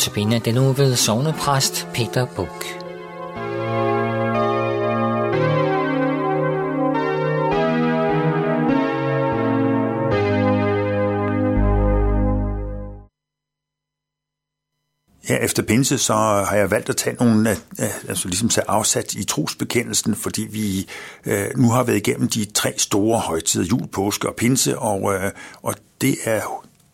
Notabene den nu ved sovnepræst Peter Buk. Ja, efter pinse, så har jeg valgt at tage nogle, øh, øh, altså ligesom tage afsat i trosbekendelsen, fordi vi øh, nu har været igennem de tre store højtider, jul, påske og pinse, og, øh, og det er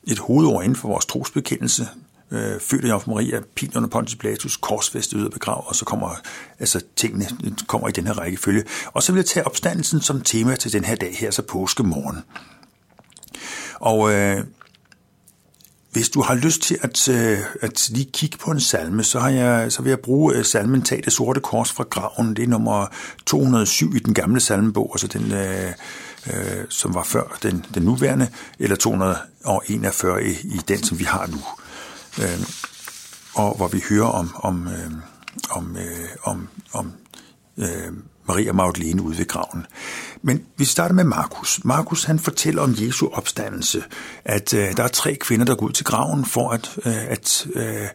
et hovedord inden for vores trosbekendelse. Øh, født af Jomfru Maria, pin under Pontius Pilatus, korsfæstet ud og begrav, og så kommer altså, tingene kommer i den her rækkefølge. Og så vil jeg tage opstandelsen som tema til den her dag her, så påskemorgen. Og øh, hvis du har lyst til at, øh, at lige kigge på en salme, så, har jeg, så vil jeg bruge øh, salmen Tag det sorte kors fra graven. Det er nummer 207 i den gamle salmebog, altså den, øh, øh, som var før den, den nuværende, eller 241 i, i den, som vi har nu. Øh, og hvor vi hører om, om, øh, om, øh, om, om øh, Maria Magdalene ude ved graven. Men vi starter med Markus. Markus han fortæller om Jesu opstandelse, at øh, der er tre kvinder, der går ud til graven for at, øh, at øh,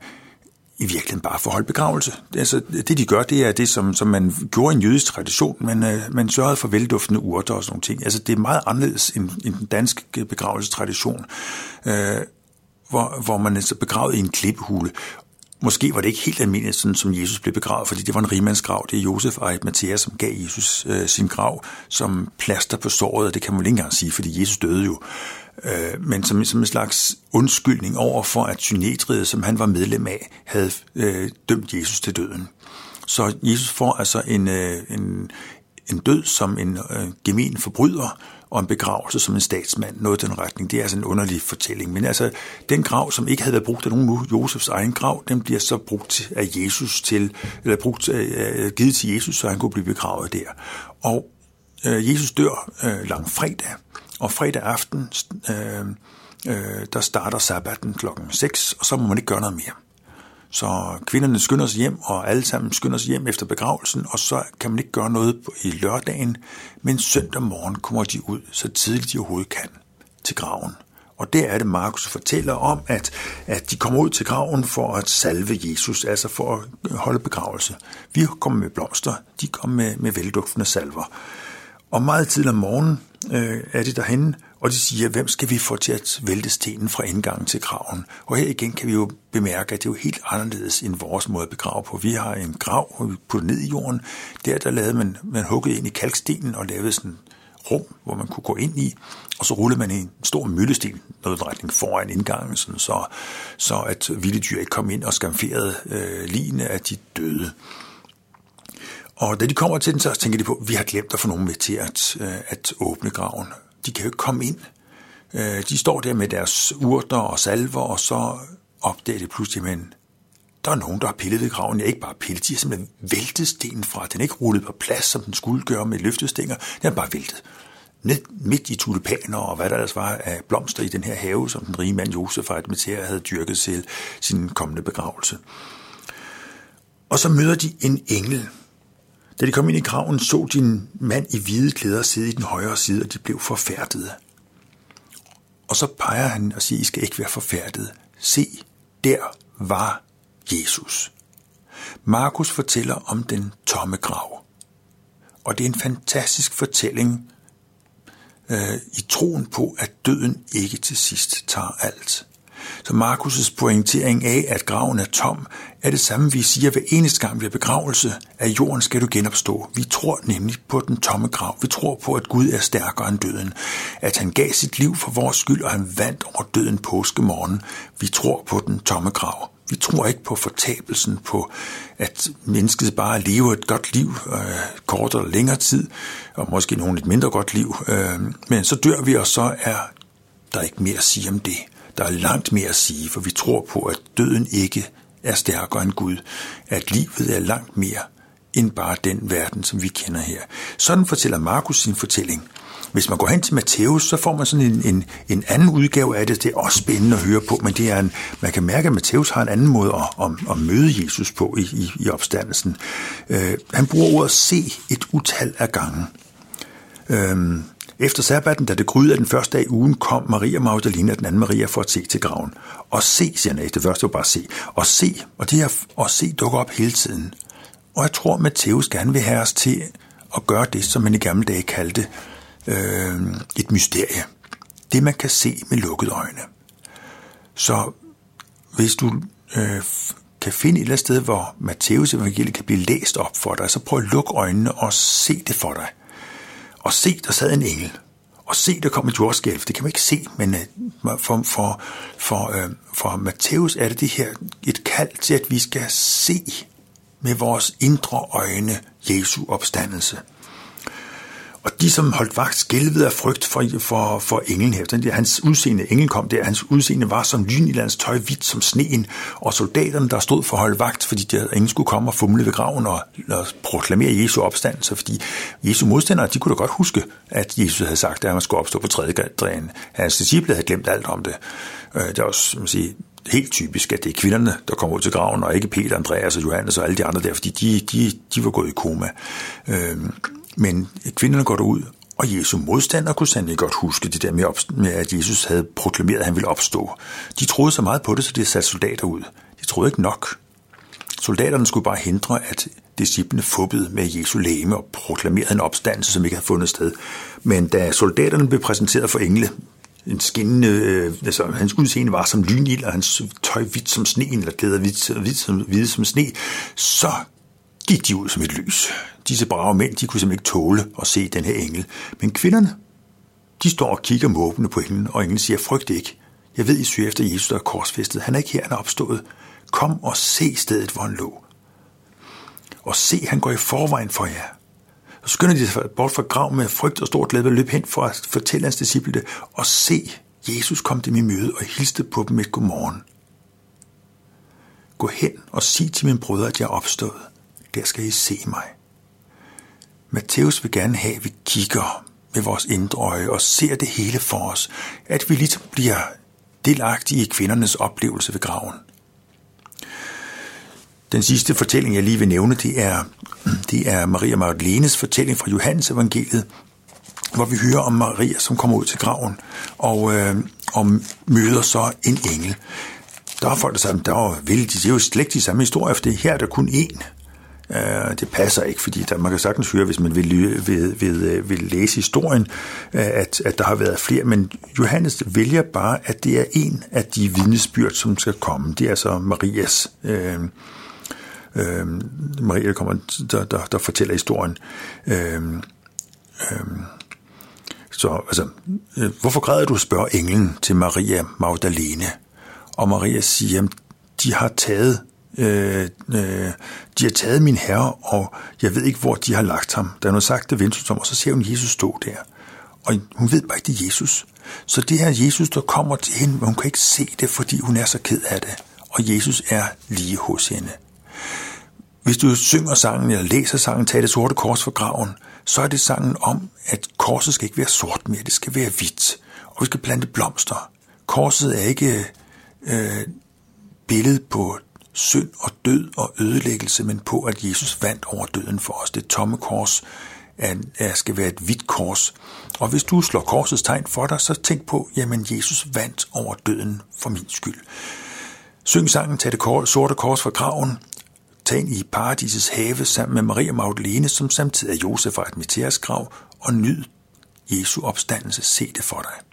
i virkeligheden bare forholde begravelse. Altså, det de gør, det er det, som, som man gjorde i en jødisk tradition. men øh, man sørgede for velduftende urter og sådan nogle ting. Altså, det er meget anderledes end, end den danske begravelsestradition, øh, hvor, hvor man er så begravet i en klippehule. Måske var det ikke helt almindeligt, sådan som Jesus blev begravet, fordi det var en rimandsgrav. Det er Josef og Mathias, som gav Jesus øh, sin grav som plaster på såret, og det kan man ikke engang sige, fordi Jesus døde jo. Øh, men som, som en slags undskyldning over for, at Synetriet, som han var medlem af, havde øh, dømt Jesus til døden. Så Jesus får altså en, øh, en, en død som en øh, gemen forbryder, og en begravelse som en statsmand, noget i den retning. Det er altså en underlig fortælling. Men altså, den grav, som ikke havde været brugt af nogen nu, Josefs egen grav, den bliver så brugt af Jesus til, eller brugt, øh, øh, givet til Jesus, så han kunne blive begravet der. Og øh, Jesus dør øh, lang fredag, og fredag aften, øh, øh, der starter sabbaten klokken 6, og så må man ikke gøre noget mere. Så kvinderne skynder sig hjem, og alle sammen skynder sig hjem efter begravelsen, og så kan man ikke gøre noget i lørdagen, men søndag morgen kommer de ud så tidligt de overhovedet kan til graven. Og der er det, Markus fortæller om, at, at de kommer ud til graven for at salve Jesus, altså for at holde begravelse. Vi kommer med blomster, de kommer med, med velduftende salver. Og meget tidligt om morgenen øh, er de derhen, og de siger, hvem skal vi få til at vælte stenen fra indgangen til graven? Og her igen kan vi jo bemærke, at det er jo helt anderledes end vores måde at begrave på. Vi har en grav, hvor vi putter ned i jorden. Der, der lavede man, man huggede ind i kalkstenen og lavede sådan rum, hvor man kunne gå ind i, og så rullede man en stor møllesten noget retning foran indgangen, sådan så, så at vilde dyr ikke kom ind og skamferede øh, ligene af de døde. Og da de kommer til den, så tænker de på, at vi har glemt at få nogen med til at, øh, at åbne graven. De kan jo ikke komme ind. Øh, de står der med deres urter og salver, og så opdager de pludselig, men der er nogen, der har pillet ved graven. Jeg ikke bare pillet, de har simpelthen væltet stenen fra. Den er ikke rullet på plads, som den skulle gøre med løftestænger. Den er bare væltet. Ned, midt i tulipaner og hvad der ellers var af blomster i den her have, som den rige mand Josef fra Arimathea havde dyrket til sin kommende begravelse. Og så møder de en engel, da de kom ind i graven, så de en mand i hvide klæder sidde i den højre side, og de blev forfærdede. Og så peger han og siger, I skal ikke være forfærdede. Se, der var Jesus. Markus fortæller om den tomme grav. Og det er en fantastisk fortælling øh, i troen på, at døden ikke til sidst tager alt. Så Markus' pointering af, at graven er tom, er det samme, vi siger hver eneste gang ved begravelse, at jorden skal du genopstå. Vi tror nemlig på den tomme grav. Vi tror på, at Gud er stærkere end døden. At han gav sit liv for vores skyld, og han vandt over døden påskemorgen. Vi tror på den tomme grav. Vi tror ikke på fortabelsen, på at mennesket bare lever et godt liv, øh, kort eller længere tid, og måske nogen et mindre godt liv. Øh, men så dør vi, og så er der ikke mere at sige om det. Der er langt mere at sige, for vi tror på, at døden ikke er stærkere end Gud, at livet er langt mere end bare den verden, som vi kender her. Sådan fortæller Markus sin fortælling. Hvis man går hen til Matthæus, så får man sådan en, en, en anden udgave af det. Det er også spændende at høre på, men det er en, man kan mærke, at Matthæus har en anden måde at, at, at møde Jesus på i, i, i opstandelsen. Øh, han bruger ordet se et utal af gange. Øh, efter sabbaten, da det gryede af den første dag i ugen, kom Maria Magdalene og den anden Maria for at se til graven. Og se, siger han, det første var bare se. Og se, og det her og se dukker op hele tiden. Og jeg tror, Matthæus gerne vil have os til at gøre det, som man i gamle dage kaldte øh, et mysterie. Det, man kan se med lukkede øjne. Så hvis du øh, kan finde et eller andet sted, hvor Matthæus evangeliet kan blive læst op for dig, så prøv at lukke øjnene og se det for dig. Og se, der sad en engel. Og se, der kom et jordskælv. Det kan man ikke se, men øh, for, for, for, øh, for Matthæus er det det her et kald til, at vi skal se med vores indre øjne Jesu opstandelse. Og de, som holdt vagt, skælvede af frygt for, for, for englen her. Den der, hans udseende, engel kom der, hans udseende var som lyn tøj, hvidt som sneen, og soldaterne, der stod for at holde vagt, fordi de, ingen skulle komme og fumle ved graven og, og proklamere Jesu opstandelse, fordi Jesu modstandere, de kunne da godt huske, at Jesus havde sagt, at han skulle opstå på tredje dagen. Hans disciple havde glemt alt om det. Øh, det er også, man siger, helt typisk, at det er kvinderne, der kommer ud til graven, og ikke Peter, Andreas og Johannes og alle de andre der, fordi de, de, de var gået i koma. Øh, men kvinderne går derud, og Jesu modstandere kunne sandelig godt huske det der med, med, at Jesus havde proklameret, at han ville opstå. De troede så meget på det, så de satte soldater ud. De troede ikke nok. Soldaterne skulle bare hindre, at disciplene fubbede med Jesu læme og proklamerede en opstandelse, som ikke havde fundet sted. Men da soldaterne blev præsenteret for engle, en skinnende, øh, altså hans udseende var som lynild, og hans tøj hvidt som sne, eller klæder hvidt, hvidt, som, hvidt som sne, så gik de ud som et lys. Disse brave mænd, de kunne simpelthen ikke tåle at se den her engel. Men kvinderne, de står og kigger måbende på englen, og englen siger, frygt ikke. Jeg ved, I søger efter Jesus, der er korsfæstet. Han er ikke her, han er opstået. Kom og se stedet, hvor han lå. Og se, han går i forvejen for jer. Så skynder de sig bort fra graven med frygt og stort glæde og løb hen for at fortælle hans disciple det. Og se, Jesus kom dem i møde og hilste på dem et godmorgen. Gå hen og sig til mine brødre, at jeg er opstået. Der skal I se mig. Matthæus vil gerne have, at vi kigger med vores indre øje og ser det hele for os. At vi ligesom bliver delagtige i kvindernes oplevelse ved graven. Den sidste fortælling, jeg lige vil nævne, det er, det er Maria Magdalenes fortælling fra Johannes evangeliet, hvor vi hører om Maria, som kommer ud til graven og, øh, og møder så en engel. Der er folk, der siger, der er, de, det er jo slet ikke de samme historier, for det her er der kun én. Øh, det passer ikke, fordi der, man kan sagtens høre, hvis man vil, vil, vil, øh, vil læse historien, øh, at, at der har været flere, men Johannes vælger bare, at det er en af de vidnesbyrd, som skal komme. Det er altså Marias. Øh, øh, Maria, der, kommer, der, der, der fortæller historien. Øh, øh, så altså, øh, hvorfor græder du, spørger englen til Maria Magdalene. Og Maria siger, at de har taget Øh, øh, de har taget min herre, og jeg ved ikke, hvor de har lagt ham. Der er noget sagt, det venter og så ser hun Jesus stå der. Og hun ved bare ikke, det er Jesus. Så det her Jesus, der kommer til hende, men hun kan ikke se det, fordi hun er så ked af det. Og Jesus er lige hos hende. Hvis du synger sangen eller læser sangen, tag det sorte kors for graven, så er det sangen om, at korset skal ikke være sort mere, det skal være hvidt. Og vi skal plante blomster. Korset er ikke øh, billedet på synd og død og ødelæggelse, men på, at Jesus vandt over døden for os. Det tomme kors er, er, skal være et hvidt kors. Og hvis du slår korsets tegn for dig, så tænk på, jamen Jesus vandt over døden for min skyld. Syng sangen, tag det sorte kors fra graven, tag ind i paradisets have sammen med Maria Magdalene, som samtidig er Josef fra et grav, og nyd Jesu opstandelse. Se det for dig.